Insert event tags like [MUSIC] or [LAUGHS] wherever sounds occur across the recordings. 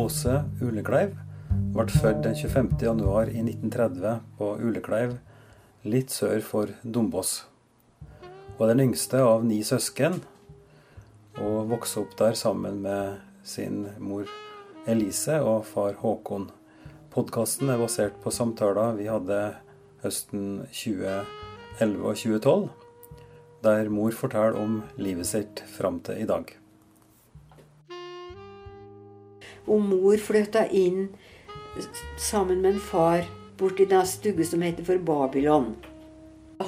Åse Ulekleiv ble født den 25. januar i 1930 på Ulekleiv, litt sør for Dombås. Hun er den yngste av ni søsken, og vokste opp der sammen med sin mor Elise og far Håkon. Podkasten er basert på samtaler vi hadde høsten 2011 og 2012, der mor forteller om livet sitt fram til i dag. Og mor flytta inn sammen med en far borti den stugge som heter for Babylon.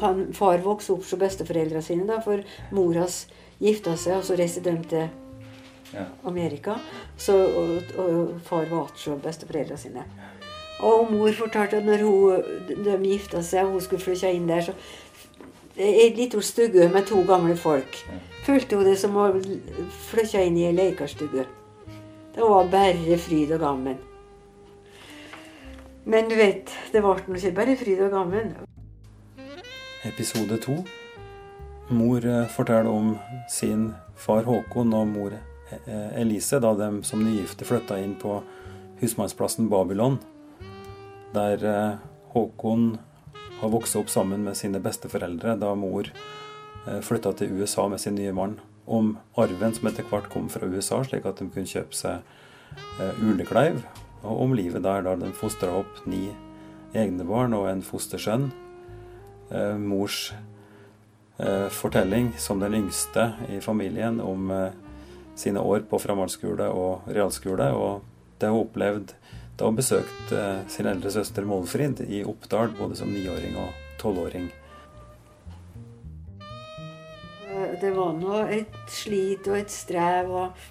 Han, far vokste opp som besteforeldrene sine, da, for mor hans gifta seg, og så reiste de til Amerika. Så, og, og far var igjen hos besteforeldrene sine. Og mor fortalte at når hun, de gifta seg og hun skulle flytte inn der, så ei lita stugge med to gamle folk. Følte hun det som å flytte inn i ei lekerstugge. Det var bare fryd og gammen. Men du vet, det ble nå ikke bare fryd og gammen. Episode to. Mor eh, forteller om sin far Håkon og mor eh, Elise da de som nygifte flytta inn på husmannsplassen Babylon, der eh, Håkon har vokst opp sammen med sine besteforeldre da mor flytta til USA med sin nye mann. Om arven som etter hvert kom fra USA, slik at de kunne kjøpe seg ulekleiv. Og om livet der da de fostra opp ni egne barn og en fostersønn. Eh, mors eh, fortelling som den yngste i familien om eh, sine år på framhaldsskole og realskole, og det hun opplevde da hun besøkte eh, sin eldre søster Målfrid i Oppdal, både som niåring og tolvåring. Det var nå et slit og et strev. Og,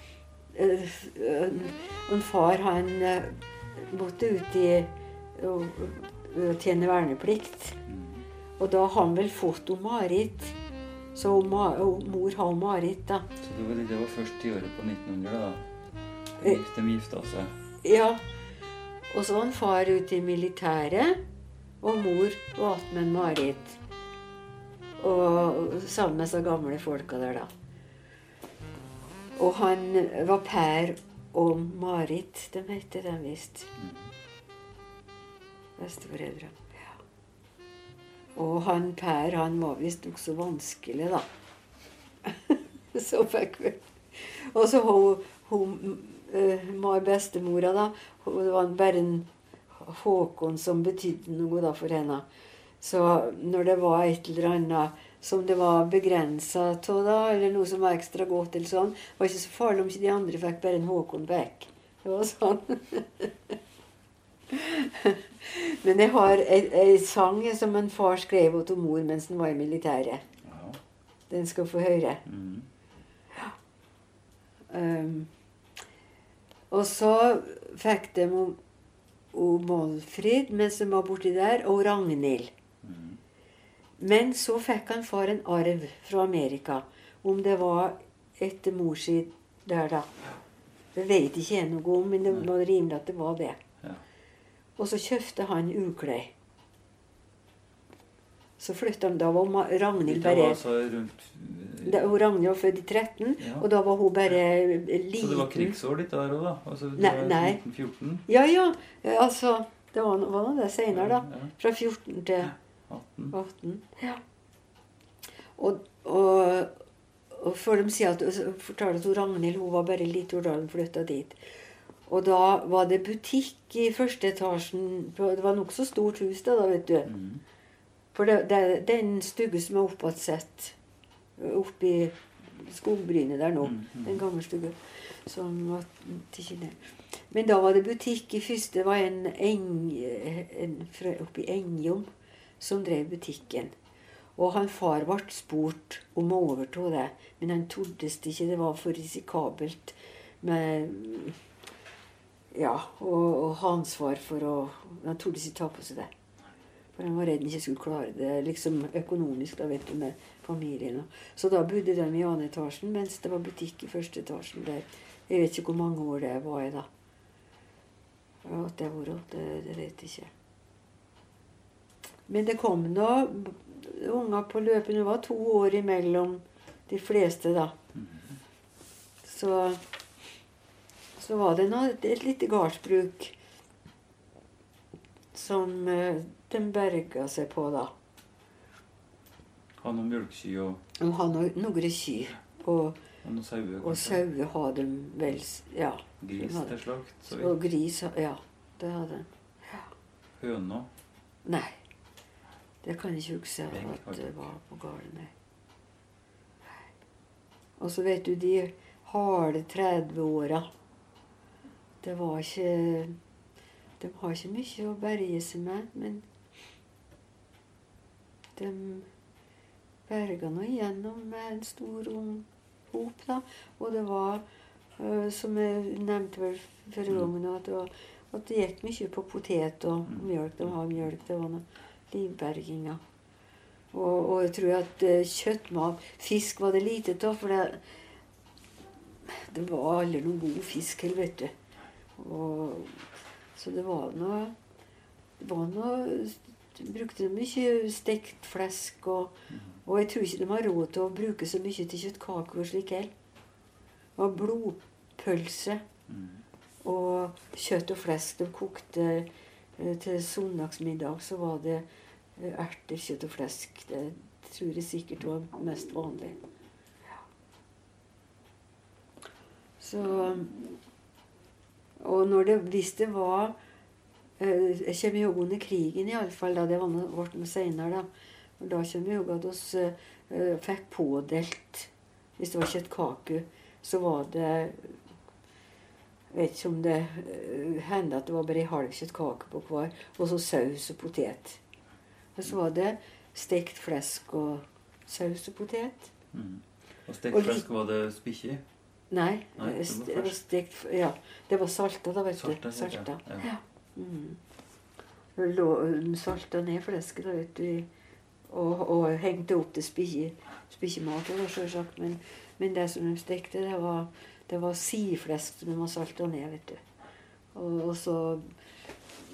eh, eh, en far, han eh, måtte ut i å tjene verneplikt. Og da har han vel fått hun Marit. Så Ma og mor har Marit, da. Så det var, det var først i året på 1900 da Eh. de gifta seg? Ja. Og så var han far ute i militæret, og mor var attmed med Marit. Og sammen med så gamle folka der, da. Og han var Per og Marit, de heter de visst. Besteforeldre. Ja. Og han Per, han var visst nokså vanskelig, da. [LAUGHS] så fikk vi Og så hun, hun uh, bestemora, da. hun- Det var bare en Håkon som betydde noe da for henne. Så når det var et eller annet som det var begrensa av, da, eller noe som var ekstra godt, eller sånn, var ikke så farlig om ikke de andre fikk bare en Håkon Beck. Det var sånn. [LAUGHS] Men jeg har ei sang som en far skrev til mor mens han var i militæret. Ja. Den skal få høre. Mm. Um, og så fikk de Målfrid mens de var borti der, og Ragnhild. Mm. Men så fikk han far en arv fra Amerika. Om det var etter mor si der, da. Det vet ikke jeg noe om, men det var rimelig at det var det. Ja. Og så kjøpte han uklei. Så flytta han. Da var Ragnhild bare altså rundt da, Ragnhild var født i 13, Ja. og da var hun bare liten. Så det var krigsår ditt der òg, da? Altså, Nei, nei. 1914? Ja, ja. eh, Altså, det var, var det seinere, da. Fra 14 til 18. 18. Ja. Og, og, og før de sier at, fortalte hun Ragnhild hun var bare litt år da hun flytta dit. Og da var det butikk i første etasjen. på- Det var nokså stort hus da, da, vet du. Mm. For det, det, det er en stugge som er oppåtsett oppi skogbrynet der nå. Mm, mm. den gamle stugge som var til ned. Men da var det butikk i første. Det var en, eng, en oppi Engjom som drev butikken. Og han far ble spurt om å overta det, men han tordes ikke. Det var for risikabelt med Ja, og, og ha ansvar for å Han tordes ikke ta på seg det. For han var redd han ikke skulle klare det liksom økonomisk, da vet du, med familien. Så da bodde de i andre etasjen, mens det var butikk i første etasjen der. Jeg vet ikke hvor mange år det var jeg da. At det har vært, det, det vet jeg ikke. Men det kom nå unger på løpet. Det var to år imellom de fleste, da. Så Så var det nå et, et lite gardsbruk som eh, de berga seg på, da. Ha noen mjølkeky og, De har no, noen kyr. Og, og noen sauer. og sauer har de vel Ja. Gris Ja. til slakt. Så Og gris Ja, det har de. Høna. Nei. Det kan jeg ikke huske at det var på gården, nei. Og så vet du, de harde 30-åra Det var ikke De har ikke mye å berge seg med, men de berga nå igjennom med en stor ung hop, da. Og det var, øh, som jeg nevnte vel forrige Mm. gang, at det, var, at det gikk mye på potet og Mm. mjølk. De har mjølk. Det var noe livberginga. Og, og jeg tror at eh, kjøttmat Fisk var det lite av, for det, det var aldri noen god fisk heller, vet du. Og, så det var noe Det var noe brukte mye stekt flesk, og, og jeg tror ikke de har råd til å bruke så mye til kjøttkaker og slik heller. Var blodpølse og kjøtt og flesk. De kokte eh, til søndagsmiddag, så var det erter, kjøtt og flesk. Det tror jeg sikkert var mest vanlig. Så Og når det, hvis det var eh, Jeg kommer jo under krigen, iallfall. Det var noe, ble noe seinere, da. Og da kommer jo at vi eh, fikk pådelt Hvis det var kjøttkake, så var det Jeg vet ikke om det hendte at det var bare ei halv kjøttkake på hver, og så saus og potet. Og så var det stekt flesk og saus og potet. Mm. Og stekt og flesk, var det spikkje? Nei, Nei, det var st- det var stekt Ja, det var salta, da, vet Salta, du. Salta. ja. Ja. Mm. Lå, salta ned flesket, da, vet du. Og, og hengte opp til spikkjemat, sjølsagt. Men, men det som de stekte, det var, det var sideflesk som de hadde salta ned, vet du. Og, og så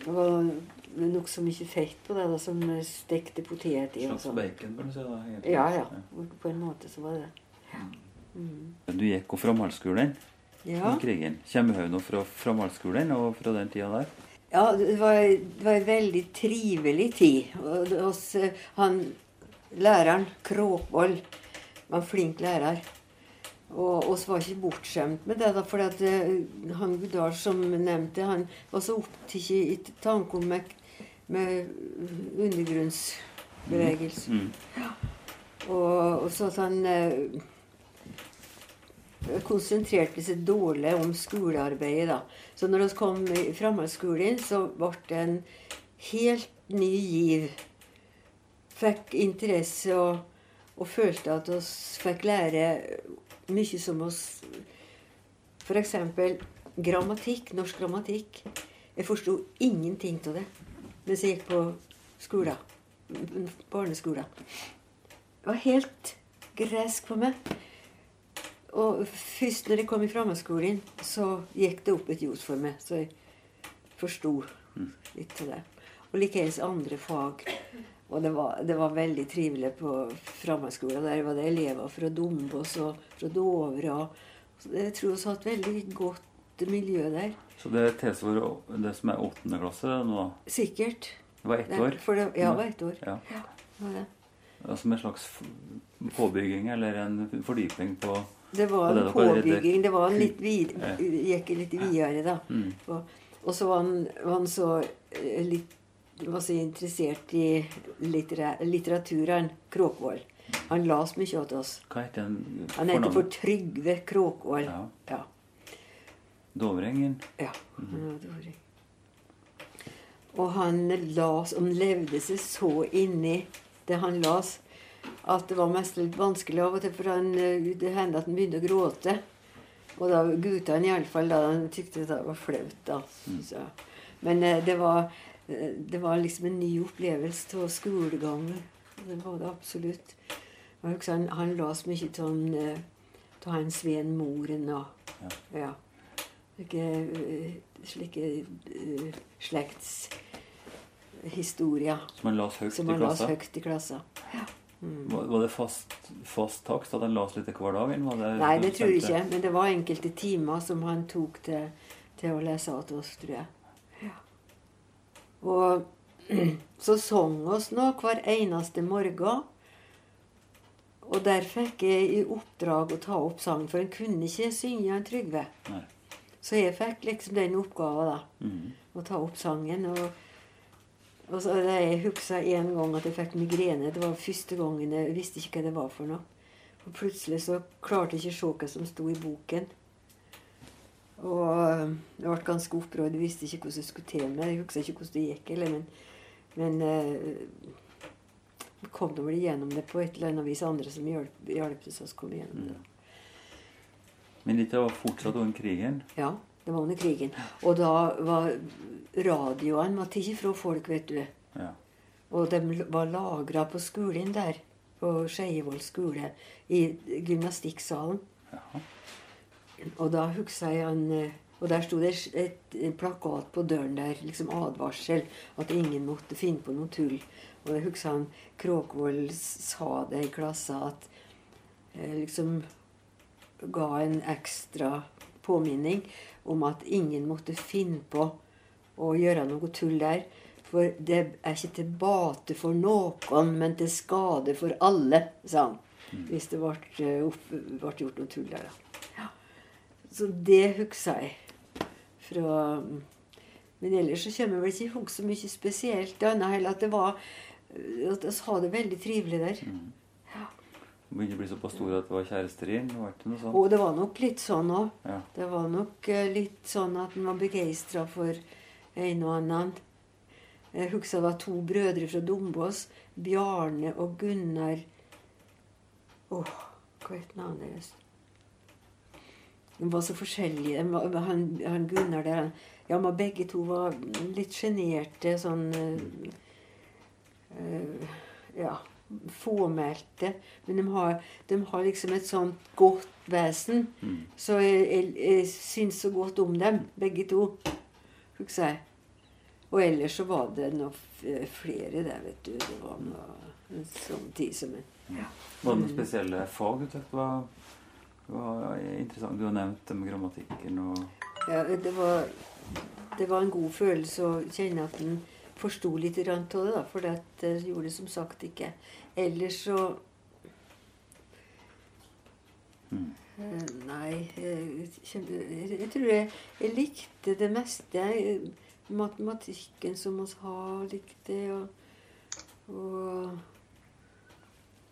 det var nokså mye fett på det, da, som stekte potet i. Slags sånn. bacon, bør du si. da. egentlig. Ja, ja. På en måte så var det det. Mm. Du gikk jo fra malskolen Ja. i krigen. Kommer du nå fra framhaldsskolen og fra den tida der? Ja, det var, det var en veldig trivelig tid. Og hos han, læreren, Kråkvold, var en flink lærer. Og oss var ikke bortskjemt med det, da, for at eh, han Gudal som nevnte, han var så opptatt i tanke om med, undergrunnsbevegelsen. undergrunnsbevegelse. Mm. Og, og så at han eh, konsentrerte seg dårlig om skolearbeidet. da. Så når vi kom i framhaldsskolen, så ble det en helt ny giv. Fikk interesse og, og følte at vi fikk lære mye som oss F.eks. grammatikk, norsk grammatikk. Jeg forsto ingenting av det mens jeg gikk på skolen. Barneskolen. Det var helt gresk for meg. Og først når jeg kom i framhaldsskolen, så gikk det opp et ljos for meg. Så jeg forsto litt av det. Og likeens andre fag. Og det var, det var veldig trivelig på framhaldsskolen. Der var det elever fra Dombås og fra Dovre. Jeg tror vi har et veldig godt miljø der. Så det tilsvarer det som er åttende klasse nå? Sikkert. Det var ett år? For det, ja, det var ett år. Ja. Det var det. Ja, Som en slags påbygging eller en fordypning på Det var en påbygging. Det var en litt vid, gikk litt videre, da. mm. Og, og så var han, var han så eh, litt var så interessert i littera, litteraturen, Kråkvål. Han las mye til oss. Hva heter han? Han heter for? Trygve Kråkvål, Ja. Ja. Dovrengen? ja. han var dårlig. Og han las om levde seg så inni det han las, at det var mest litt vanskelig av og til, for han, eh, det hendte at han begynte å gråte. Og da guttene iallfall, da han tykte det var flaut, da. synes. Men eh, det var, eh, det var liksom en ny opplevelse av skolegangen. Det var det absolutt. Han, han las mye av Svein Moren og Ja. ja. Slike, eh, slike uh, slektshistorier Som han las høyt som i las høyt i klassa. Ja. Var, var det fast, fast takst? At han las litt hver dag? var det Nei, det tror jeg ikke. Men det var enkelte timer som han tok til, til å lese til oss, tror jeg. Ja. Og [CLEARS THROAT] så sang oss nå hver eneste morgen. Og der fikk jeg i oppdrag å ta opp sang, for han kunne ikke synge en Trygve. Nei. Så jeg fikk liksom den oppgaven, da. Mm. Å ta opp sangen. Og, og så det Jeg huska en gang at jeg fikk migrene. Det var første gangen jeg visste ikke hva det var for noe. Og plutselig så klarte jeg ikke å se hva som sto i boken. Og øh, jeg ble ganske opprørt. Jeg visste ikke hvordan jeg skulle til med det. Jeg husker ikke hvordan det gikk. Eller, men men vi kom nå vel igjennom det på et eller annet vis. Andre som hjalp, hjalp oss å komme igjennom det. Men dette var fortsatt under krigen? Ja, det var under krigen. Og da var radioene var tatt fra folk, vet du. Ja. Og de var lagra på skolen der, på Skeivoll skole, i gymnastikksalen. Ja. Og da husker jeg han eh, Og der sto det et, plakat på døren der, liksom advarsel, at ingen måtte finne på noe tull. Og jeg husker han Kråkvold sa det i klassen at eh, liksom ga en ekstra påminning om at ingen måtte finne på å gjøre noe tull der. For det er ikke til bate for noen, men til skade for alle, sa han. Hvis det ble, eh, opp, ble gjort noe tull der, da. Ja. Så det husker jeg fra Men ellers så kommer jeg vel ikke i hug så mye spesielt. Annet heller at det var At vi hadde det veldig trivelig der. Begynte å bli såpass stor at det var kjæresteri? Var det noe sånt? Og det var nok litt sånn òg. Ja. Det var nok eh, litt sånn at en var begeistra for en og annen. Jeg husker det var to brødre fra Dombås. Bjarne og Gunnar Åh, hva het navnet deres? De var så forskjellige. Han, han Gunnar der han, Ja, men begge to var litt sjenerte, sånn eh, Ja, fåmælte. Men de har, de har liksom et sånt godt vesen. Mm. Så jeg, jeg, jeg syns så godt om dem, begge to. Skal jeg. Og ellers så var det noe flere der, vet du. Det var noe en sånn tid som en Var det noen spesielle fag du var, var interessant? Du har nevnt det med grammatikken og Ja, det var, det var en god følelse å kjenne at en forsto litt av det, da. For det gjorde det som sagt ikke. Ellers så Mm. Eh, Nei, jeg, kjente, jeg, tror jeg, jeg likte det meste. Jeg- Matematikken som vi har, likte jeg. Og, og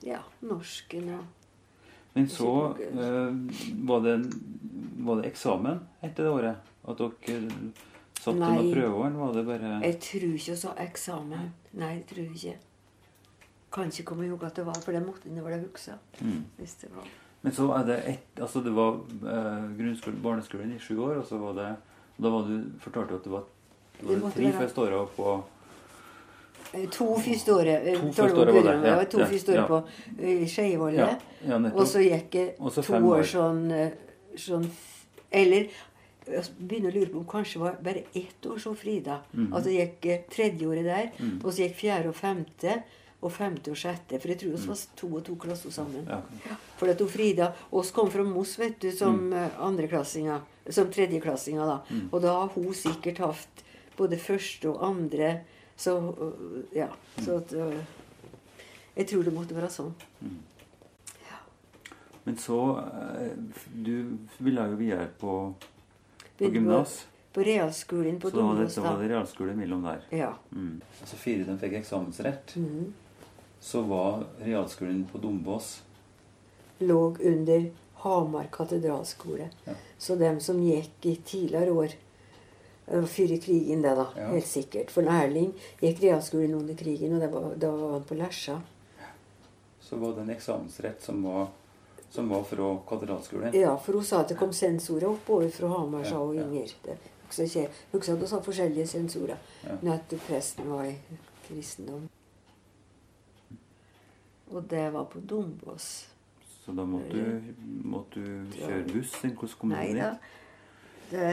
ja, norsken og Men så eh, var, det, var det eksamen etter det året? At dere satt Nei. noen prøver? Eller var det bare Jeg tror ikke jeg sa eksamen. Nei, jeg tror ikke. Kan ikke komme i hug at det var, for det måtte jeg vel huske. mm. Hvis det var. Men så er det ett Altså det var eh, barneskolen i sju år, og så var det Da var du fortalte du at det var, det Det var det tre være- første åra på Eh, To første året. eh, To første året var det, ja, to ja, første året ja. på eh, Ja, ja. Og så gikk jeg to fem år år. sånn, sånn Eller jeg begynner å lure på om kanskje var bare ett år så Frida. Mhm. Altså gikk tredjeåret tredje året der, Mm. og så gikk fjerde og femte. Og femte og sjette. For jeg tror vi var to og to klasser sammen. Ja. Ja. For at Frida oss kom fra Moss vet du, som Mm. eh, andreklassinger. Som tredjeklassinger, da. Mm. Og da har hun sikkert hatt både første og andre. Så øh, ja. Så at øh, Jeg tror det måtte være sånn. Men så eh, Du ville jo videre på, på gymnas. På realskolen på Så da var det, Dombås, realskole mellom der. Ja. Mm. Altså fire de fikk eksamensrett, mm. så var realskolen på Dombås Lå under Hamar katedralskole. Ja. Så dem som gikk i tidligere år øh, Før krigen, det, da. Ja. Helt sikkert. For Erling gikk realskolen under krigen, og det var, da var han på Lesja. Så var det en eksamensrett som var, som var fra katedralskolen. Ja, for hun sa at det kom sensorer oppover fra Hamar, sa hun. Inger. Det husker at hun sa forskjellige sensorer. Men at presten var i kristendom. Og det var på Dombås. Så da måtte du, måtte du kjøre buss? Hvordan kom du Nei dit? Det,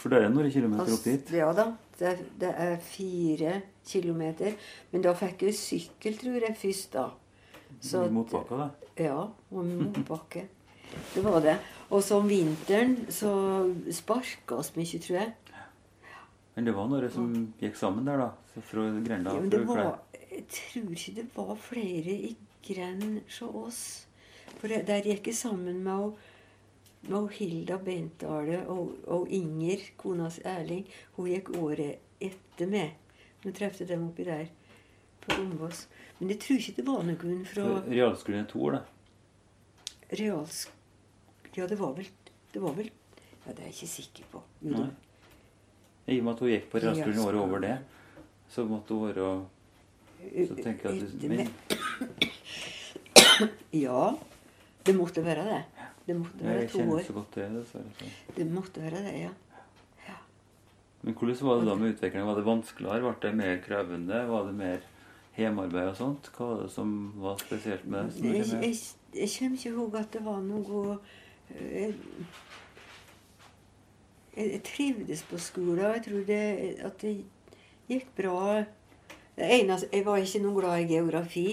For det er noen kilometer opp dit? Ja da. Det, det er fire kilometer. Men da fikk jeg sykkel, tror jeg, først da. Så I motbakke, da? Ja, og motbakke. Det var det. Og så om vinteren så sparka oss mye, tror jeg. Men det var noen som gikk sammen der, da? Fra grenda? Ja, var, jeg tror ikke det var flere i grend hos oss. For det- der gikk jeg sammen med med Hilda Bentale og, og Inger, konas Erling. Hun gikk året etter meg. Hun traff dem oppi der på Dombås. Men jeg tror ikke det var noen fra Realskolen er to år, da? realsk... Ja, det var vel Det var vel Ja, det er jeg ikke sikker på. Nei. I og med at hun gikk på realskolen året over det, så måtte hun være Så tenker jeg at du, meg- men, Ja, det måtte være det. Det måtte være Jeg to år. år. kjenner så godt til det. dessverre, så. Det måtte være det, ja. Men hvordan var det da med utviklingen? Var det vanskeligere? Ble det mer krevende? Var det mer hjemmearbeid og sånt? Hva var det som var spesielt med det? Jeg, jeg, jeg kommer ikke ihåg at det var noe eh, Jeg, jeg trivdes på skolen. og Jeg tror det, at det gikk bra. Det eneste, jeg var ikke noe glad i geografi.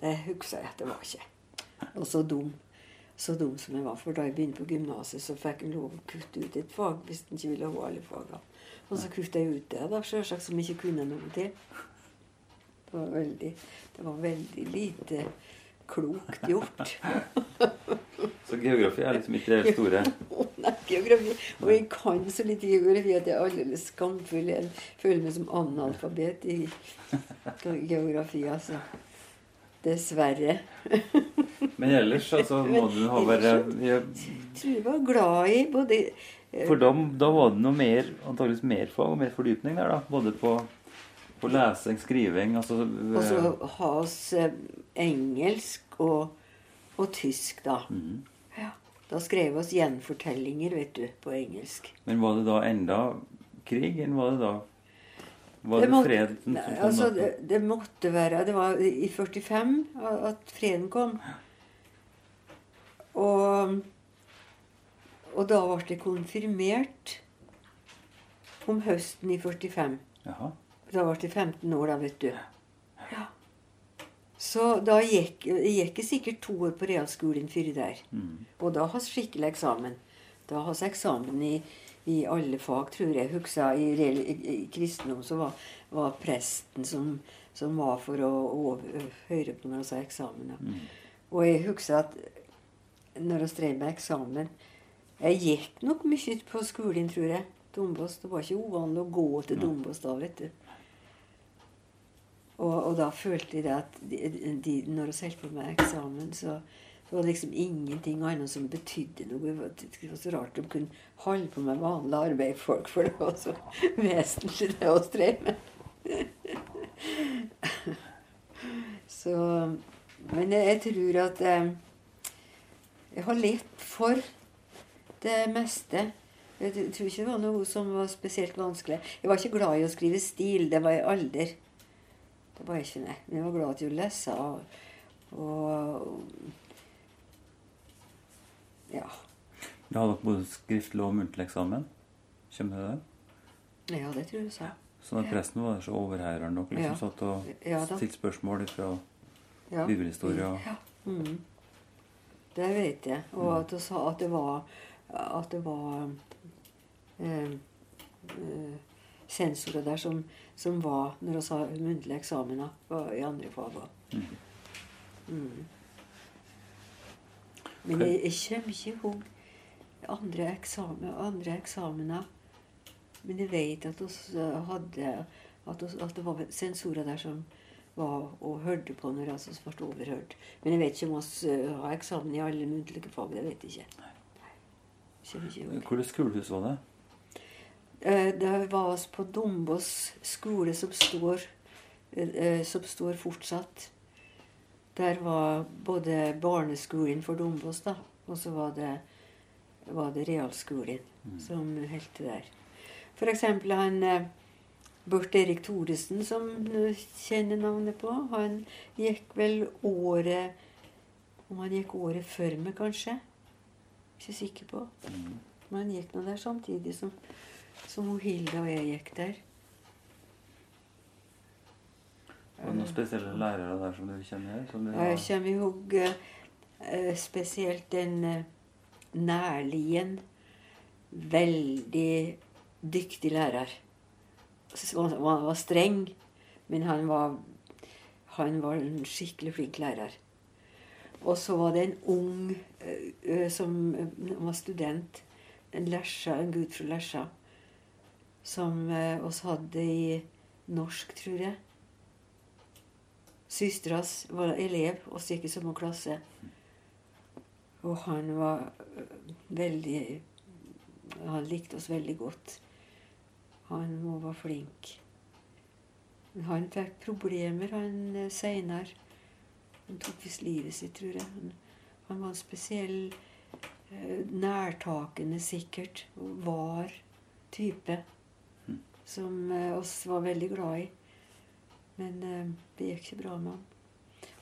Det husker jeg at det var ikke. Og så dum. Så dum som jeg var. For da jeg begynte på gymnaset, så fikk jeg lov å kutte ut et fag hvis en ikke ville ha alle fagene. Og så kutta jeg ut det, da, selvsagt, som jeg ikke kunne noe til. Det var veldig, det var veldig lite klokt gjort. Så geografi er liksom ikke det store? Nei, geografi. Og jeg kan så lite geografi at jeg er aldeles skamfull. Jeg føler meg som analfabet i geografi, altså. Dessverre. Men ellers altså, må du ha vært Jeg tror jeg var glad i både For da, da var det noe mer, antakeligvis mer fag og mer fordypning der, da? Både på, på lesing, skriving altså, Og så ha oss eh, engelsk og, og tysk, da. Mm. Ja. Da skrev vi oss gjenfortellinger, vet du, på engelsk. Men var det da enda krig, eller var det da Var det, måtte- freden som Nei, kom? altså, da? det, det måtte være Det var i 45 at freden kom. Og, og da ble det konfirmert om høsten i 45. Jaha. Da ble det 15 år, da, vet du. Ja. Så da gikk jeg sikkert to år på realskolen før der. Mm. Og da har vi skikkelig eksamen. Da har vi eksamen i, i alle fag, tror jeg. Husker i, i, i kristendom så var, var presten som, som var for å, å høre på når vi sa eksamen. Mhm. Og jeg husker at når vi drev med eksamen Jeg gikk nok mye på skolen, tror jeg. Dombås. Det var ikke uvanlig å gå til. Dombås da, vet du. Og, og da følte jeg det at de, de, når vi holdt på med eksamen, så, så var det liksom ingenting annet som betydde noe. Det var, så rart de kunne holde på med vanlig arbeid, folk, for det var så vesentlig det å drev med. så Men jeg, jeg tror at eh, jeg har lett for det meste. Jeg tror ikke det var noe som var spesielt vanskelig. Jeg var ikke glad i å skrive stil. Det var jeg aldri. Det var ikke, nei. Men jeg var glad til å lese. Og, og ja. Du hadde både skriftlig og muntlig eksamen? Kommer det der? ja, det tror jeg sa. Sånn at presten var så overhæreren dere liksom Ja. satt og Ja stilte spørsmål fra Ja. bibelhistorie og Ja. Mm. Det vet jeg. Og at hun sa at det var At det var eh, eh, sensorer der som, som var når vi har muntlige eksamener i andre fag òg. Mhm. Mm. Men jeg, jeg kommer ikke ihåg andre, eksamen, andre eksamener. Men jeg vet at hadde at, oss- at det var sensorer der som var og hørte på når vi ble overhørt. Men jeg vet ikke om vi eh, har eksamen i alle muntlige fag. Det vet jeg ikke. Nei. Kommer ikke ihåg. Hvilket skolehus var det? Eh, Det var oss på Dombås skole, som står, eh, eh, som står fortsatt. Der var både barneskolen for Dombås, da, og så var det, var det realskolen som holdt til der. Eksempel han Børt Erik Thoresen, som du kjenner navnet på, han gikk vel året Om han gikk året før meg, kanskje? Ikke sikker på. Mhm. Men hun gikk nå der samtidig som, som hun Hilda og jeg gikk der. Var det noen spesielle lærere der som du kjenner? Som du Jeg kommer i hugg uh, spesielt en uh, nærlien, veldig dyktig lærer. Han var streng, men han var, han var en skikkelig flink lærer. Og så var det en ung som var student, en Lesja, en gutt fra Lesja, som oss hadde i norsk, tror jeg. Søstera var elev oss gikk i samme klasse. Og han var veldig Han likte oss veldig godt. Han var flink. Men han fikk problemer han seinere. Han tok visst livet sitt, tror jeg. Han, han var en spesiell øh, nærtakende, sikkert, og var type. Mm. Som øh, oss var veldig glad i. Men eh, det gikk ikke bra med han.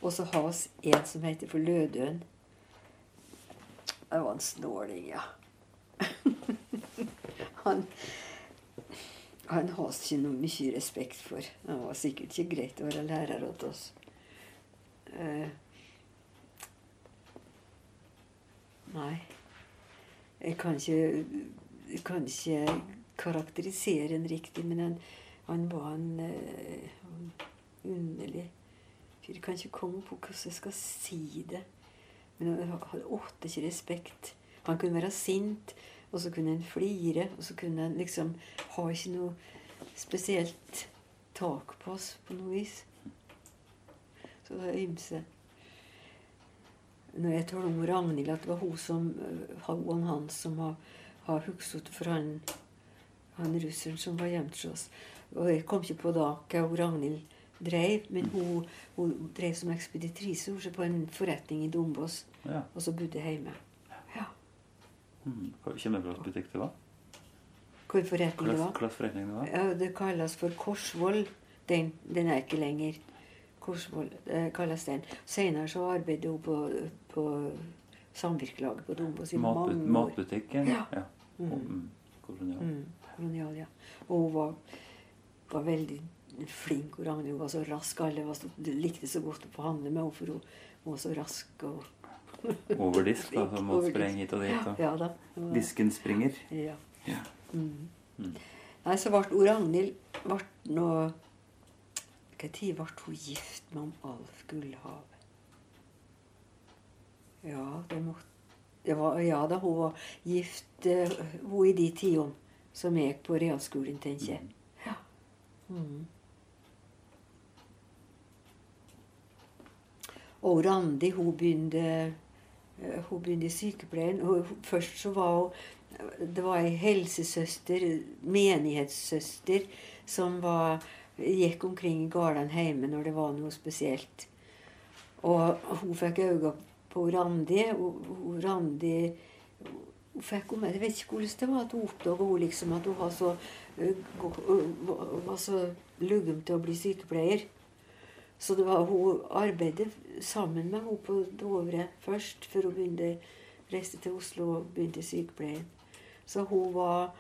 Og så har vi en som heter for Lødøen. Det var en snåling, ja. [LAUGHS] han han har vi ikke noe mye respekt for. Han var sikkert ikke greit å være lærer åt oss. Eh, nei. Jeg kan ikke, jeg kan ikke karakterisere en riktig, men han, han var en eh, underlig fyr. Jeg kan ikke komme på hvordan jeg skal si det. Men han hadde åtte ikke respekt. Han kunne være sint, og så kunne han flire, og så kunne han liksom ha ikke noe spesielt tak på oss på noe vis. Så det er ymse. Når jeg taler om Ragnhild, at det var hun som øh, hun og han som har, har husket for han, han russeren som var gjemt hos oss. Og jeg kom ikke på da hva Ragnhild drev, men hun, hun drev som ekspeditrise på en forretning i Dombås, Ja. og så bodde hjemme. Ja. Mm. Kjenner du slags butikk det var? Hvor forretning det forretning det var? Ja, det kalles for Korsvoll. Den, den er ikke lenger. Korsvoll eh, kalles den. Senere så arbeidet hun på, på samvirkelaget på Dombås i Matbut mange år. matbutikken? Ja. ja. Mm. Og, mm. Kolonial. Mm, kolonial, ja. Og hun var, var veldig flink. Og Ragnhild var så rask. Alle var så, likte så godt å handle med henne, for hun, hun var så rask. og [LAUGHS] Over disk, da, som må Over sprenge hit og dit. Og Ja da. disken springer. Ja. Ja. Mm. Mm. Nei, så ble Ragnhild ble nå Tid ble hun gift med Alf Gullhav? Ja, det måtte var, Ja da, hun var gift eh, hun i de tidene som jeg gikk på realskolen, tenker jeg. Ja. Mm. Og Randi, hun begynte eh, hun begynte i sykepleien. og Først så var hun Det var ei helsesøster, menighetssøster, som var, gikk omkring i gårdene hjemme når det var noe spesielt. Og hun fikk øye på Randi. hun- Randi hun fikk hun, Jeg vet ikke hvordan det var at hun oppdaga liksom at hun var så, var- så luggen til å bli sykepleier. Så det var, hun arbeidet sammen med henne på Dovre først, før hun begynte, reiste til Oslo og begynte i sykepleien. Så hun var,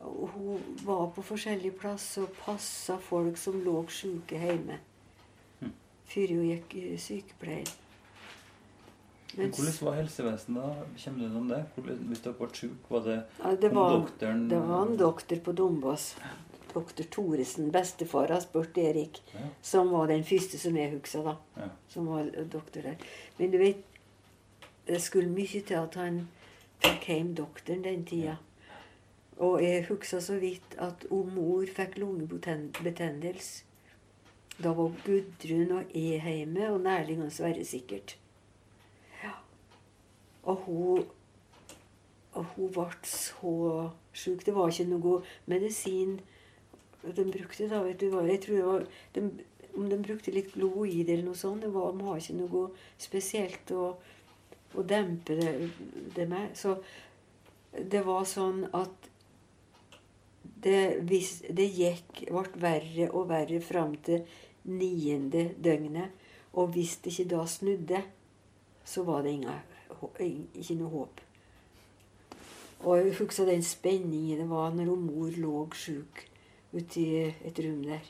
hun var på forskjellige plasser og passa folk som lå syke hjemme. Mm. Før hun gikk i sykepleien. Men Hvordan var helsevesenet da? Kommer du innom om det? Hvis dere ble syke, var det Ja, det var, doktoren det var en doktor på Dombås. Doktor Thoresen, bestefar av Spurt Erik, Ja. som var den første som jeg husker, da. Ja. Som var doktor der. Men du vet, det skulle mye til at han fikk hjem doktoren den tida. Og jeg husker så vidt at om mor fikk lungebetennelse. Da var Gudrun og jeg hjemme, og Nærling og Sverre sikkert. Ja. Og hun og hun ble så sjuk. Det var ikke noe medisin de brukte. da, vet du hva, jeg tror det var, de, Om de brukte litt gloid eller noe sånt. Det var, de har ikke noe spesielt å, å dempe det, det med. Så det var sånn at det, vis, det gikk, ble verre og verre fram til niende døgnet. Og hvis det ikke da snudde, så var det inga, ikke noe håp. Og jeg husker den spenningen det var når mor lå sjuk ute i et rom der.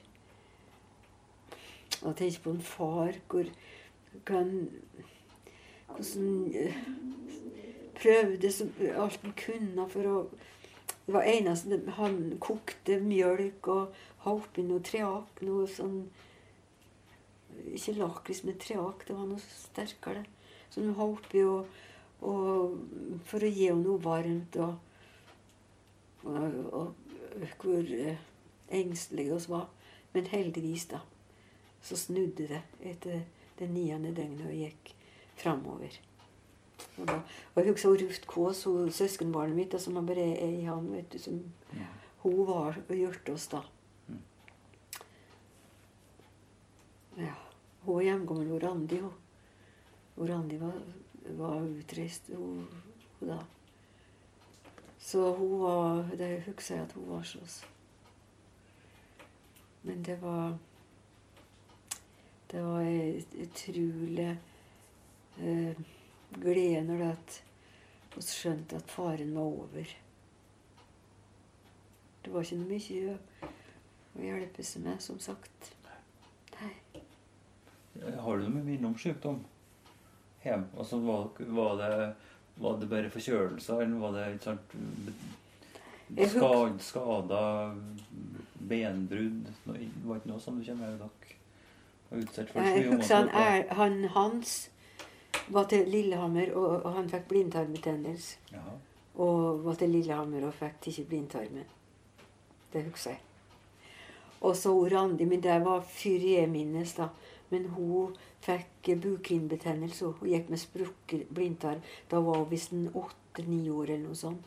Og tenker på en far hvor kan, Hvordan eh, prøvde alt han kunne for å Det var eneste Han kokte mjølk og ha oppi noe treak, noe sånn Ikke lakris, men treak. Det var noe sterkere. Som hun ha oppi og, og for å gi henne noe varmt. og og, hvor eh, engstelige vi var. Men heldigvis, da, så snudde det etter det niende døgnet og gikk framover. Og, da, og jeg husker Ruth Kaas, søskenbarnet mitt, da, som bare er i ham. vet du, som hun var og hjalp oss da. Ja. Hun var hjemkommen og Randi, Randi var, var utreist, hun, hun da. Så hun var Det husker jeg at hun var oss. Men det var Det var utrolig eh, glede når det at vi skjønte at faren var over. Det var ikke noe mye å, å hjelpe seg med, som sagt. Nei. Har du noe minne om sykdom? Hjem? Altså, var, var, det, var det bare forkjølelser, eller var det et sånt Jeg skad, skada benbrudd? Det var ikke noe som du kommer med dere var utsatt for? Jeg husker han, han Hans var til Lillehammer, og, og han fikk blindtarmbetennelse. Jaha. Og var til Lillehammer og fikk ikke blindtarmen. Det husker jeg. Og så Randi, men det var jeg minnes, da. Men hun fikk bukhinnebetennelse. Hun gikk med sprukket blindtarm. Da var hun visst en åtte-ni år eller noe sånt.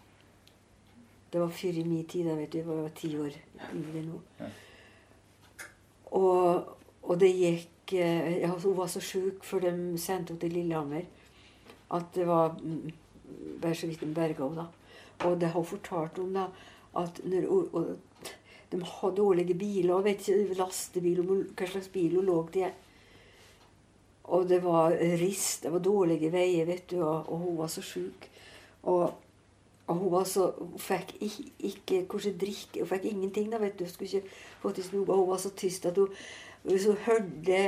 Det var før i min tid. da vet du, Jeg var ti år yngre nå. Og, og det gikk ja, Hun var så sjuk, før de sendte henne til Lillehammer, at det var mm, bare så vidt de berga henne. Og det har hun fortalt om, da, at når, og, de hadde dårlige biler. og vet ikke, Lastebil hva slags bil hun lå til. Og det var rist, det var dårlige veier, vet du, og, og hun var så sjuk. Og, og hun var så Hun fikk ikke, ikke drikke Hun fikk ingenting, da, vet du. Hun skulle ikke. Hun var så tyst at hun hvis hun hørte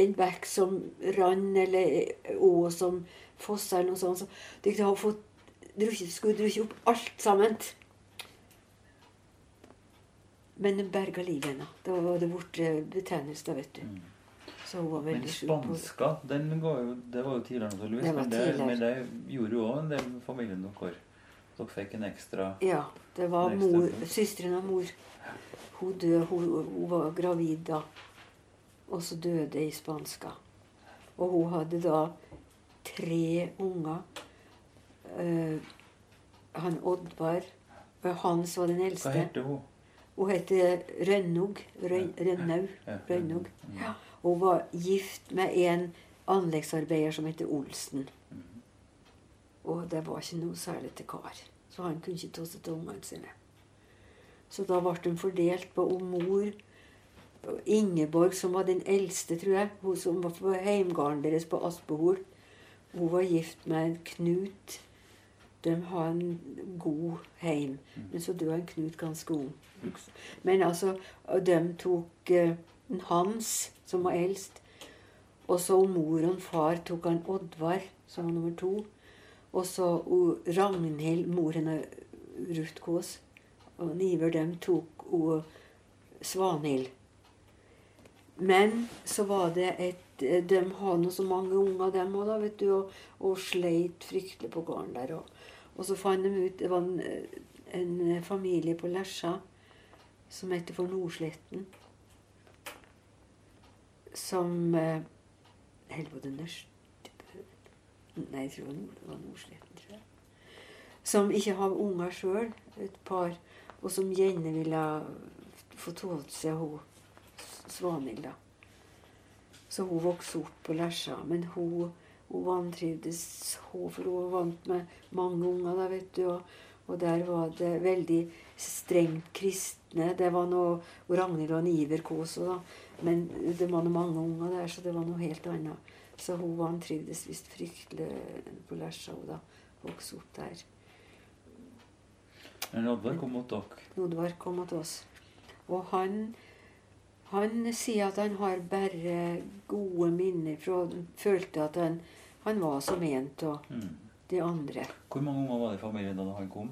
en bekk som rann, eller å som fossa, eller noe sånt, så skulle hun fått drukket, skulle drukke opp alt sammen. Men den berga livet hennes. Da var det borte betennelse, da, vet du. Mm. Så hun var veldig sjuk. Men spanska, den går jo, det var jo tidligere naturligvis. Men, det, men det gjorde jo òg en del familien deres. Dere fikk en ekstra Ja, det var mor, søsteren av mor. Hun døde, hun, hun var gravid da. Og så døde i spanska. Og hun hadde da tre unger. Uh, han Oddvar og Hans var den eldste. Hva heter hun? Hun heter Rønnog. Rønnaug. Rønnaug. Ja. Hun var gift med en anleggsarbeider som heter Olsen. Mm. Og det var ikke noe særlig til kar. Så han kunne ikke ta seg til ungene sine. Så da ble de fordelt på mor Ingeborg, som var den eldste, tror jeg. Hun som var på heimgården deres på Aspehol. Hun var gift med en Knut. De har en god heim. Men så døde en Knut ganske ung. Men altså, de tok uh, Hans, som var eldst. Og så mor og far tok han Oddvar, som var nummer to. Og så o- Ragnhild, moren av Ruth Kaas. Og Niver, dem tok o Svanhild. Men så var det et De hadde nå så mange unger, dem òg, vet du, og, og sleit fryktelig på gården der. Og, og så fant de ut Det var en, en familie på Lesja som heter for Nordsletten. Som eh, Eller var det Nørst... Nei, jeg tror det var Nordsletten. tror jeg. Som ikke har unger sjøl, et par. Og som gjerne ville få ta seg hun Svanhild, da. Så hun vokste opp på Lesja. Men hun, hun vantrivdes hun, for hun var vant med mange unger, da, vet du. Og, og der var det veldig strengt kristne. Det var noe Ragnhild og Iver òg, da. Men det var noe mange unger der, så det var noe helt annet. Så hun vantrivdes visst fryktelig på Lesja, hun da. Vokste opp der. Men Oddvar kom mot dere. Oddvar kom mot oss. Og han Han sier at han har bare gode minner fra Han følte at han, han var som en av Mm. de andre. Hvor mange unger var det i familien da han kom?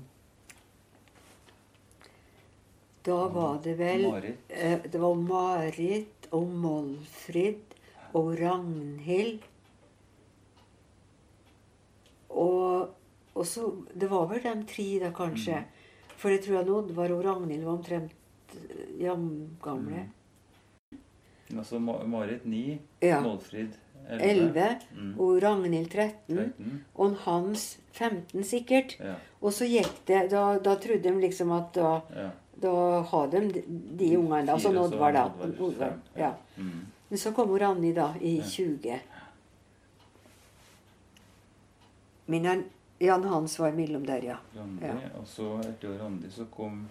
Da var det vel Marit? eh, Det var Marit og Målfrid og Ragnhild. Og, og så Det var vel de tre, da, kanskje. For jeg tror at Oddvar og Ragnhild var omtrent jamgamle. jevngamle. Altså Marit 9, Ja. Målfrid 11. 11. Mm. Og Ragnhild 13. 13. Og Hans 15, sikkert. Ja. Og så gikk det Da, da trodde de liksom at da, ja. da hadde de de, ungene. da, altså Sånn så Oddvar, da. Oddvar, ja. Mm. Men så kom Ranni da, i Ja. 20. Men Jan Hans var mellom der, ja. Randi, Ja. og så etter Randi så kom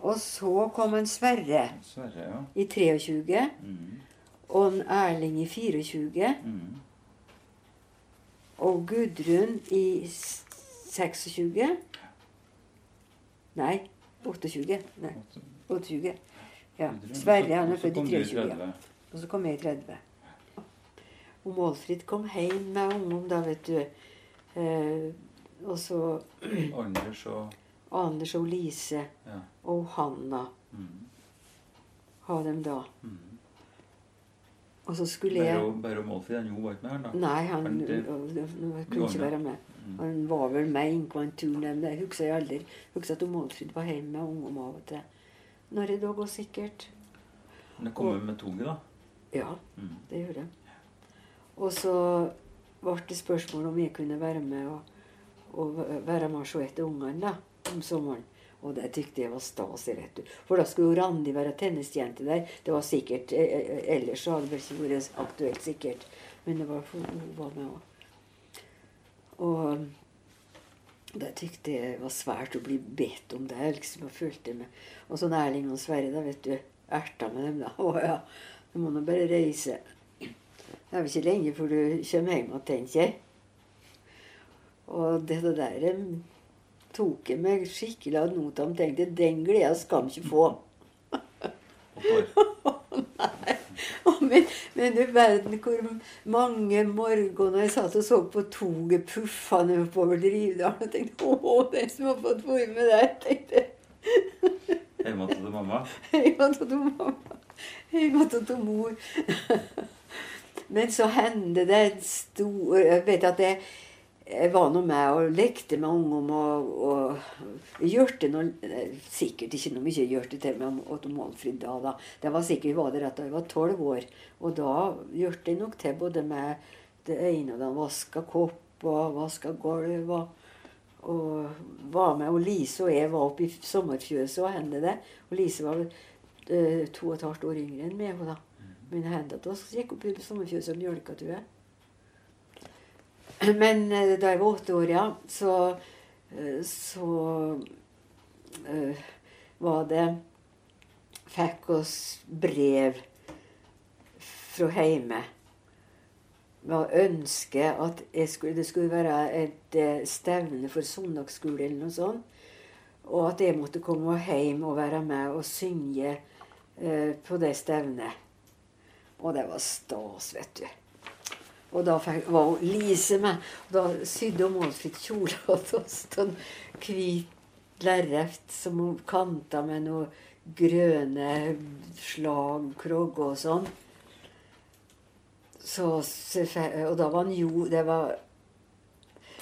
Og så kom en Sverre Sverre, ja. i 23. Mm. Og en Erling i 24. Mm. Og Gudrun i 26. Nei, 28. Nei, 28. Ja. Sverre han er født i 23. Ja. Og så kom jeg i 30. Og Målfrid kom hjem med ungdom, da, vet du. Eh, og så Anders og Anders og Lise Ja. og Hanna Mm. ha dem da. Mm. Og så skulle jeg Bare bare måle Målfrid, den Jo var ikke med her, da? Nei, han han det- kunne ikke være med. Mm. Han var vel med inn på en tur, men jeg husker jeg aldri. husker at Målfrid var hjemme med ungene av og til. Når det da går sikkert. Men det kommer med toget, da? Ja, Mm. det gjør det. Og så ble det spørsmål om jeg kunne være med og, og være med og se etter ungene da, om sommeren. Og det tykte jeg var stas. vet du. For da skulle jo Randi være tennisjente der. Det var sikkert, eh, eh, Ellers hadde det ikke vært aktuelt, sikkert. Men det var for hun var med òg. Og det tykte jeg var svært å bli bedt om det. liksom, Og følte meg. Og sånn Erling og Sverre, da, vet du. Erta med dem, da. [LAUGHS] Å ja, du må nå bare reise. Det er vel ikke lenge før du kommer hjem igjen, tenker jeg. Og det der em, tok jeg meg skikkelig ad notam. Tenkte den gleda skal vi ikke få. [LAUGHS] Nei. Men, men du verden hvor mange morgener jeg satt og så på toget puffende oppover Drivdalen og tenkte Å, den som har fått være med der, tenkte jeg. Hjemme til mamma? Måtte til mamma. [LAUGHS] Måtte til mor. [LAUGHS] Men så hendte det en stor Jeg vet at jeg, jeg var nå med og lekte med ungdom og, og gjørte noe Sikkert ikke noe mye gjørte til meg Otto Målfrid da, da. Det var sikkert var det rett da jeg var tolv år. Og da gjørte jeg nok til både med det ene og det vaska kopp og vaska gulv. og og var med. Og Lise og jeg var oppe i sommerfjøset og hendte det. Og Lise var eh, to og et halvt år yngre enn meg. da. Men det hendte at vi gikk opp i sommerfjøset og mjølka, tror jeg. Men eh, da jeg var åtte år, ja, så, eh, så uh, var det Fikk oss brev fra hjemme med ønske at skulle, det skulle være et stevne for søndagsskole eller noe sånt. Og at jeg måtte komme hjem og være med og synge uh, på det stevnet. Og det var stas, vet du. Og da var hun Lise med. Og da sydde hun målfritt kjole til oss. Sånn hvit lerret som hun kanta med noe grønne slag, krogger og sånn. Så, og da var han jo Det var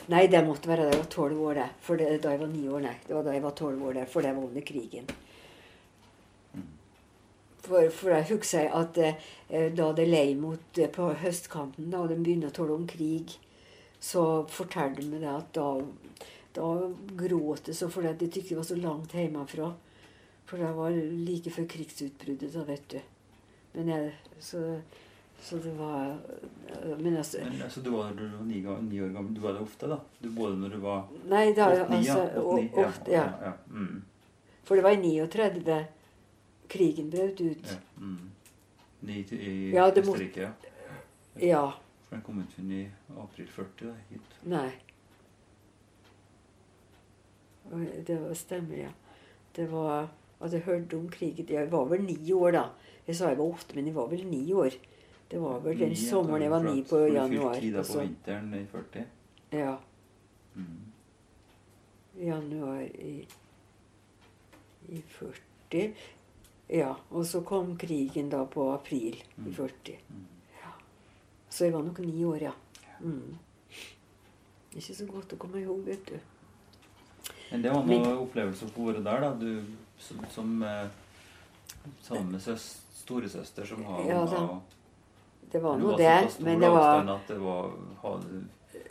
Nei, det måtte være da jeg var tolv år, det. For det, da jeg var ni år, nei. Det var da jeg var tolv år, det, for det var under krigen. For, for jeg husker at eh, da det lei mot eh, på høstkanten, da de begynte å tale om krig, så fortalte de meg det at da, da gråt jeg så fordi de syntes det var så langt hjemmefra. For det var like før krigsutbruddet, da, vet du. Men jeg, så, så det var Men altså Men altså, du var, du ni, ni år gammel. Du var det ofte, da? Du både når du var Nei, da, åtte-ni, ja. altså, Åtte-ni, o- ofte, ja. ja, ja. Mm. For det var i 39 krigen brøt ut. ja. Mm. Ni i Ja, det må- Østerrike, ja. Ja. For den kom ut i april 40, da, hit. Nei. Det var, stemmer, ja. Det var at jeg hørte om krigen. Jeg var vel ni år da. Jeg sa jeg var åtte, men jeg var vel ni år. Det var vel den sommeren jeg var ni på for du fylte januar. på vinteren i 40. ja, Mm. januar i, i 40. Ja, og så kom krigen da på april i Mm. 40. Mm. Så jeg var nok ni år, ja. Mm. Ikke så godt å komme ihåg, vet du. Men det var Men- opplevelser på å der, da. Du som, som eh, sammen med søs, storesøster som har Ja, da. Det var noe stor men det var det var hadde,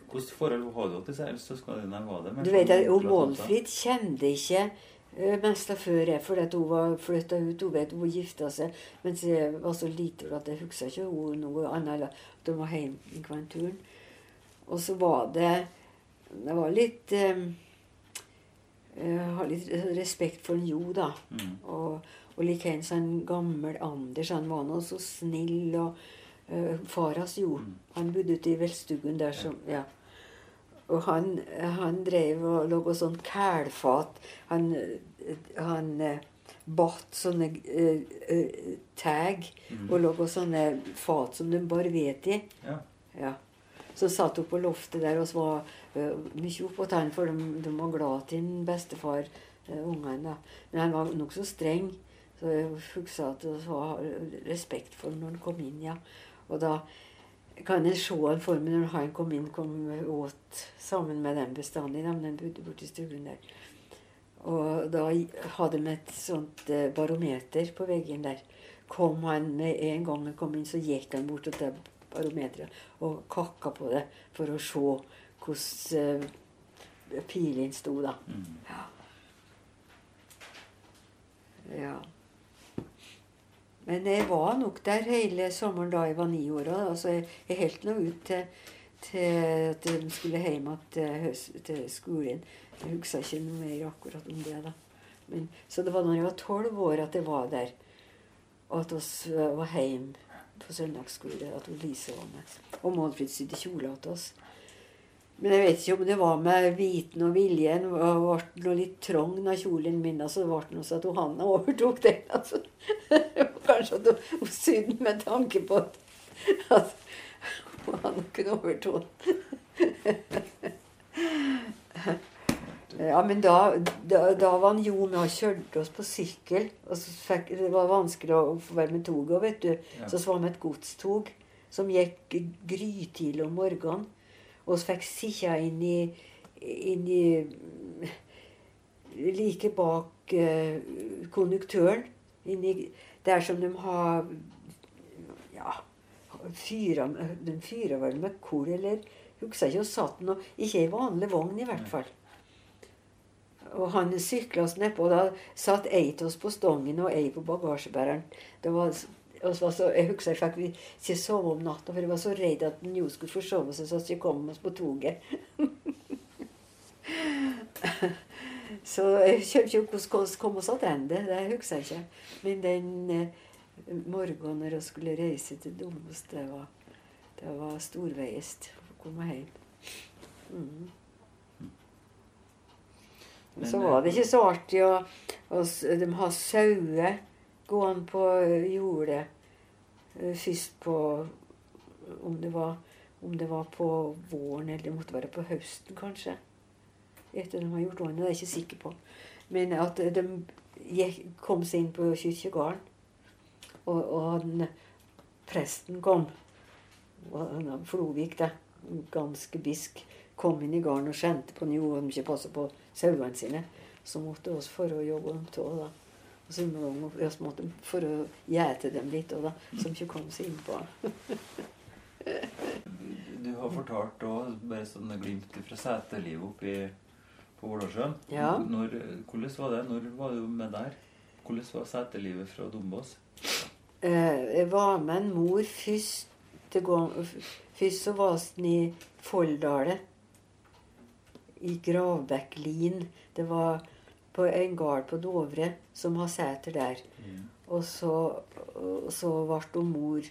Hvilket forhold hadde du til søsknene dine? Var det Du sånn vet at og tante? Målfrid kjente ikke uh, av før jeg, fordi at hun var flytta ut. Hun vet hun gifta seg mens jeg var så liten at jeg huska ikke hun noe annet at hun var hjemme i Kventuren. Og så var det Det var litt um, Jeg har litt respekt for Jo, da. Mm. Og, og likeens han gammel Anders. Han var nå så snill. og uh, Far hans Jo. Mm. Han bodde ute i Velstuggen der som Ja. Og han, han drev og laga sånn kælfat. Han, han eh, batt sånne uh, uh, tag Mm. og laga sånne fat som de bare vet i. Ja. Ja. Så satt hun på loftet der og så var uh, mye oppå han, for de, de var glad til en bestefar, uh, ungene. da. Men han var nokså streng, så jeg husker at hun hadde respekt for når han kom inn. ja. Og da kan en se en for meg når han kom inn, kom åt sammen med dem bestandig. De, de bodde borti stuen der. Og da hadde de et sånt eh, barometer på veggen der. Kom han med en gang han kom inn, så gikk han bort til det barometeret og kakka på det for å se hvordan uh, pilen sto, da. Mm. Ja. Men jeg var nok der hele sommeren da jeg var ni år. Altså, jeg, jeg holdt nå ut til, til at de skulle hjem til, til skolen. Jeg husker ikke noe mer akkurat om det. da. Men, så det var når jeg var tolv år at jeg var der. Og at vi var hjemme på søndagsskole. At Lise var med. Og Målfrid sydde kjole til oss. Men jeg vet ikke om det var med viten og viljen. Det ble noe litt trang av kjolen min. Altså, det ble noe sånn at Johanna Hanna overtok den. Altså. [LAUGHS] Kanskje at hun, sydde med tanke på at, at Hanna kunne overta den. [LAUGHS] Ja, men da, da, da var han Jo med og kjørte oss på sykkel. Og så fikk, det var vanskelig å få være med toget. vet du. Så var vi et godstog som gikk grytidlig om morgenen. Så fikk sitte inn i, Like bak eh, konduktøren. Inni, der som de har Ja, fyra, de vel med kol, eller Husker ikke, og satt noe, Ikke i vanlig vogn, i hvert fall. Og han sykla oss nedpå, da satt ei av oss på stongen og ei på bagasjebæreren. Det var, så så, jeg husker jeg fikk ikke sove om natta, for jeg var så redd at den jo skulle forsove seg så vi kom oss på toget. [LAUGHS] så jeg skjønner ikke hvordan vi kom oss tilbake, det husker jeg ikke. Men den eh, morgenen når jeg skulle reise til Dombås, det var, det var storveiest å komme hjem. Mm. Men, Så eh, var det ikke så artig å, s- De har sauer gående på eh, jordet. eh, Først på om det, var, om det var på våren, eller det måtte være på høsten, kanskje. Etter de har gjort vannet, det er jeg ikke sikker på. Men at de gikk, kom seg inn på kirkegården. Og, og den, presten kom. Og Flovik, det. Ganske bisk. Kom inn i gården og skjente på nå om de ikke passet på sauene sine. Så måtte vi for å jobbe dem da. Og så må vi vi måtte for å gjete dem litt, og da, som ikke kom seg innpå. [LAUGHS] Du har fortalt òg bare sånne glimt fra setelivet oppi på Ålåsjøen. Ja. Når, hvordan var det? Når var du med der? Hvordan var setelivet fra Dombås? Eh, jeg var med en mor først Først så var vi i Folldalen. I Gravbekklien. Det var på en gard på Dovre som har seter der. Og så, så ble mor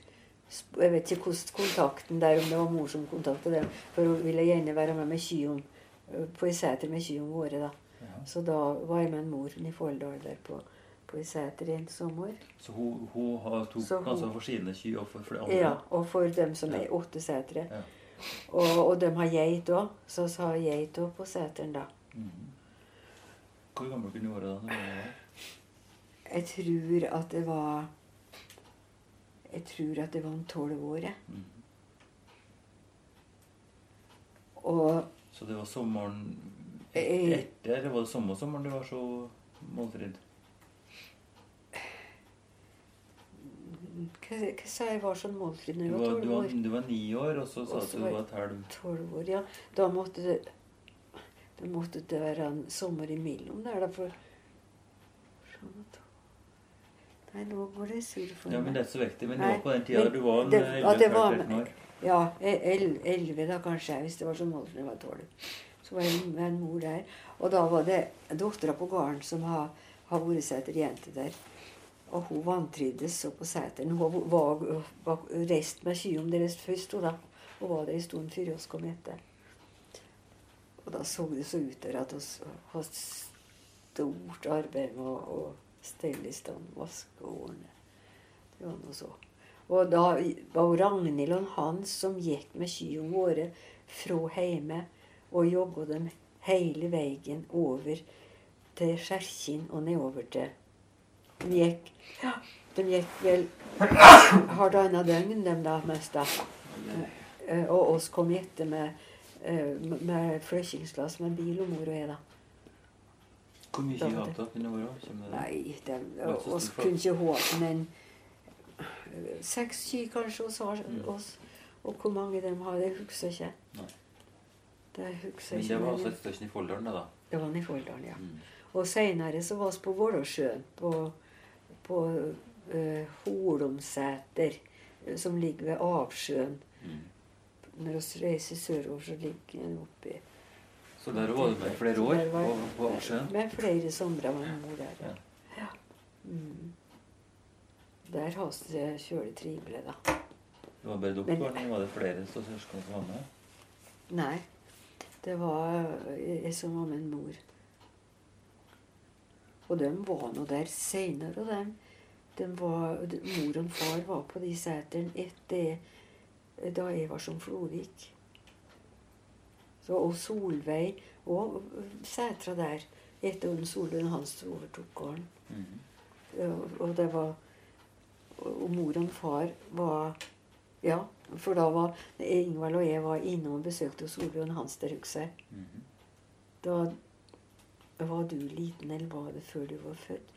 Jeg vet ikke hvordan kontakten der, om det var mor som kontaktet dem. For hun ville gjerne være med med kyrne på ei seter med kyrne våre. da. Ja. Så da var jeg med en mor i Folldal der på, på seter en sommer. Så hun, hun har tok Så hun- altså for sine kyr og for, for andre? Ja, og for dem som Ja. er åtte setere. Ja. Og, og de har geit òg, så har geit òg på seteren, da. Mhm. Hvor gammel kunne du være da? Jeg tror at det var Jeg tror at det var om tolv år, jeg. Mhm. Og Så det var sommeren Eh, etter, eller var det sommersommeren du var så målfrid? hva, hva sa jeg var sånn målfri når Du jeg var, tolv år? du var ni år, og så sa Og du at du var et halv Tolv år, ja. Da måtte det Da måtte det være en sommer imellom der, da, for Nei, nå går det surr for meg. Ja, men det er så viktig. Men det var på den tida du var en det- 11 at det var 13 år. Ja, el- elleve da kanskje, hvis det var målt når jeg var tolv. Så var jeg med en mor der. Og da var det dattera på gården som har, har vært seterjente der. Og hun vantrivdes så på seteren. Hun var, var reist med kyrne deres først, hun da. Og var der en stund før oss kom etter. Og da så det så ut til at vi hadde stort arbeid med å, å stelle i stand, vaskeårene. Det var noe så. Og da var Ragnhild og Hans som gikk med kyrne våre fra hjemme og jogga dem hele veien over til Skjerkin og nedover til De gikk, ja, de gikk vel halvannet døgn, de da, mest. Eh, Og oss kom etter med, med flyttingslass med bil og mor og jeg, da. Hvor mye Da det- dere under? Det? Nei, de, ikke oss kunne ikke håpe men seks ky kanskje hos Mm. oss. Og hvor mange de har, det husker jeg ikke. Nei. Det husker Men det ikke. var altså et sted i Folldalen, da? det var i Folldalen, ja. Mm. Og seinere så var vi på Vålåsjøen, på, på uh, Holomsæter, eh, som ligger ved Avsjøen. Mm. Når vi reiser sørover, så ligger den oppi Så der var du med flere år? Var- På, på Aksjøen? Med flere somre min mor der. Ja. Ja. Mm. Der har vi det kjølig trivelig, da. Det var bare dere eller var det flere søsken som var med? Nei. Det var jeg som var med en mor. Og de var nå der seinere, og dem. De var, mor og far var på de setrene etter da jeg var som Flodvik. Så, og Solveig og setra der etter Solveig og Hans overtok gården. Mm. Og, det var Og mor og far var Ja, for da var Ingvald og jeg var inne og besøkte og Hans der, husker jeg. Mhm. Da var du liten, eller var det før du var født?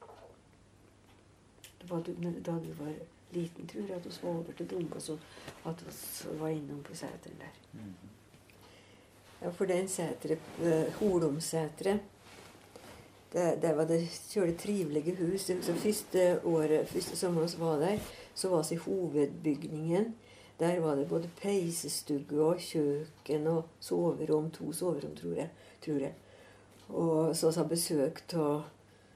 Da du, da du var liten, tror jeg, at vi var over til Dombås, og at vi var innom på seteren der. Mhm. Ja, for den seteret, uh, Holomseteret, det, det var det kjølig trivelige hus. Så første året, første sommer vi var der, så var vi i hovedbygningen. Der var det både peisestue og kjøkken og soverom. To soverom, tror jeg. Tror jeg. Og så sa besøk av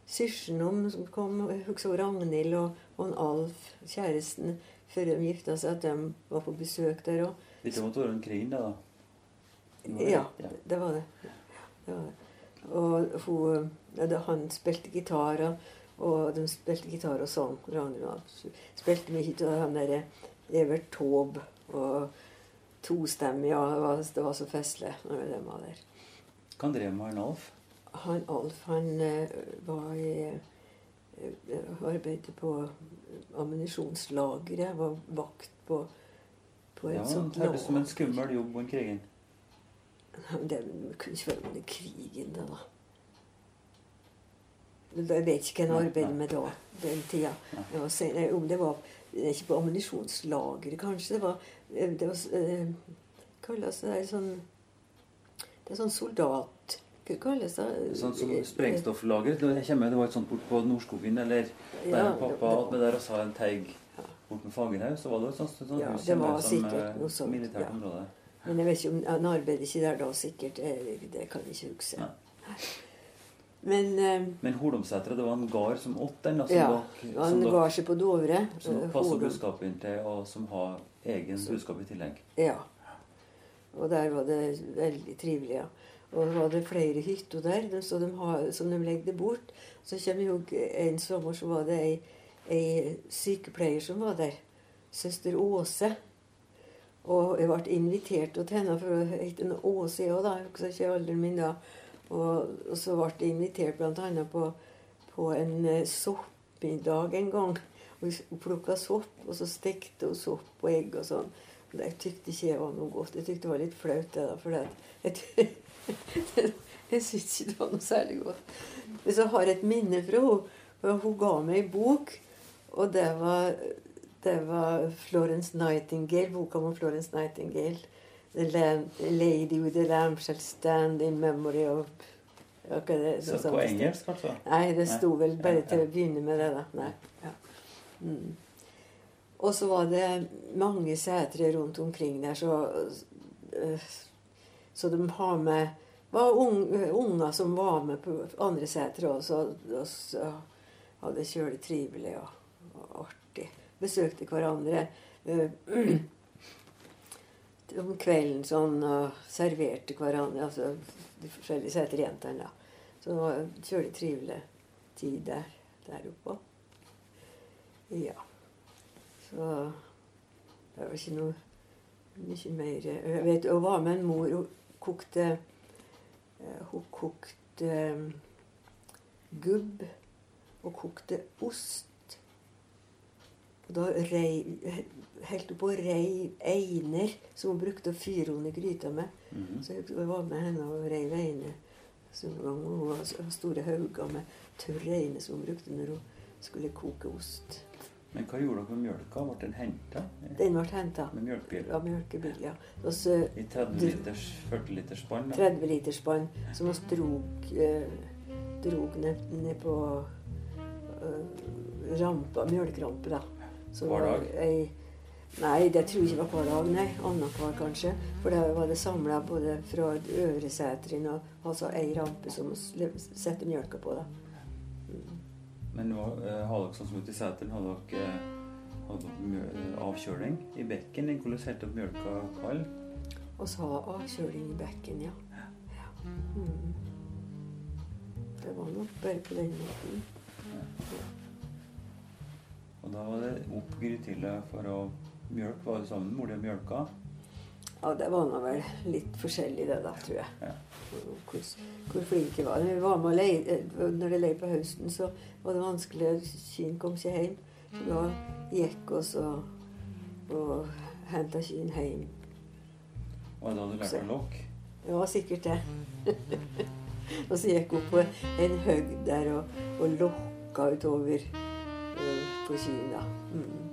Sysjenom, som kom. Husker Ragnhild og, og en Alf, kjæresten, før de gifta seg, at de var på besøk der òg. Dette måtte være en krig, da? Ja, det, var det. det, var det. Og hun, ja, han spilte gitar, og, de spilte gitar og sang. Spilte mye av han derre Evert Taube og tostemmig. Ja, det var, det var så festlig når de var der. Hva drev med han Alf? Han Alf, han eh, var i Arbeidet på ammunisjonslageret. Var vakt på, på et Ja, sånt hørtes som en skummel jobb under krigen. Det kunne ikke være under krigen, det, da. Jeg vet ikke hva jeg arbeidet med da, den tida. Senere, om det var er ikke på ammunisjonslageret, kanskje. Det var, eh, det var det kalles det der sånn Det er sånn soldat... Hva kalles det? Sånn som sprengstofflager. Det kommer, det var et sånt bort på Nordskogen, eller der Ja, pappa det- det med der og sa en teig bort med Fagerhaug, så var det et sånt, sånt Ja, hus det var som sikkert eh, noe sånt, militært ja. område. Men jeg vet ikke om han arbeidet ikke der da, sikkert. Det, det kan jeg ikke huske. Nei. Men eh, Men Holomsetra, det var en gard som åt den, da, som ja, dere- han som ga seg på Dovre. som passet passer budskapet inn til, og som har egen budskap i tillegg. Ja. Og der var det veldig trivelig, ja. Og så var det flere hytter der de, de har, som de legde bort. Så kommer jo en sommer så var det ei, ei sykepleier som var der. Søster Åse. Og jeg ble invitert til henne, for hun het Åse òg, da. Jeg husker ikke alderen min da. Og, og så ble jeg invitert bl.a. På, på en eh, soppmiddag en gang. Og Hun plukka sopp, og så stekte hun sopp og egg og sånn. Det tykte ikke jeg var noe godt. Jeg tykte det var litt flaut, det da. For jeg, [LAUGHS] jeg syntes ikke det var noe særlig godt. Men så har jeg et minne fra henne. Hun ga meg ei bok, og det var, det var Florence Nightingale, boka om Florence Nightingale. The lady with the lamb shall stand in memory of okay, det, Så på engelsk, altså? Nei, det sto vel bare til å begynne med det, da. Nei. Ja. Mm. Og så var det mange setre rundt omkring der, så øh, Så de har med var ung, unger som var med på andre setre også, og så hadde det kjølig trivelig og, og artig. Besøkte hverandre øh, [CLEARS THROAT] om kvelden sånn, og serverte hverandre, altså de forskjellige seterjentene. da. Så det var en kjølig trivelig tid der, der oppe. Ja. Så det var ikke noe mye mer Jeg vet, å være med en mor Hun kokte eh, Hun kokte eh, gubb og kokte ost. Og da rei, helt oppå rei einer som hun brukte å fyre henne i gryta med. Mhm. Så jeg jeg var med henne og reiv einer. Så hun hadde store hauger med tørr eine som hun brukte når hun skulle koke ost. Men hva gjorde dere med mjølka? Ble den henta Den ble henta med mjølkebil? Ja, mjølkebil. Ja. Også, I 30 liters, 40 liters spann? da? 30 liters spann som vi drog, eh, drog ned, ned på eh, rampa, mjølkerampe, da. Så Hver dag? Ei, nei, det tror jeg ikke var hver dag. Nei, Annenhver, kanskje. For da var det samla både fra øvre og altså ei rampe som vi setter mjølka på. da. Men hva- eh, har dere sånn som ute i seteren, har dere, eh, har dere eh, avkjøling i bekken? Hvordan holdt dere mjølka kald? Og så ha avkjøling i bekken, ja. ja. Mm. Det var nok bare på den måten. Og da var det opp grythylla for å mjølke. Var det sammen mor di mjølka? Ja, det var nå vel litt forskjellig det, da, tror jeg. Ja. Hvor, hvor flinke var. de? vi var med og leide, når det leide på høsten, så var det vanskelig. Kyrne kom ikke hjem. Så da gikk vi og, og henta kyrne hjem. Og da hadde du lært deg nok? Det var sikkert det. [LAUGHS] og så gikk hun på en høgg der og, og lokka utover uh, på kyrne, da. Mm.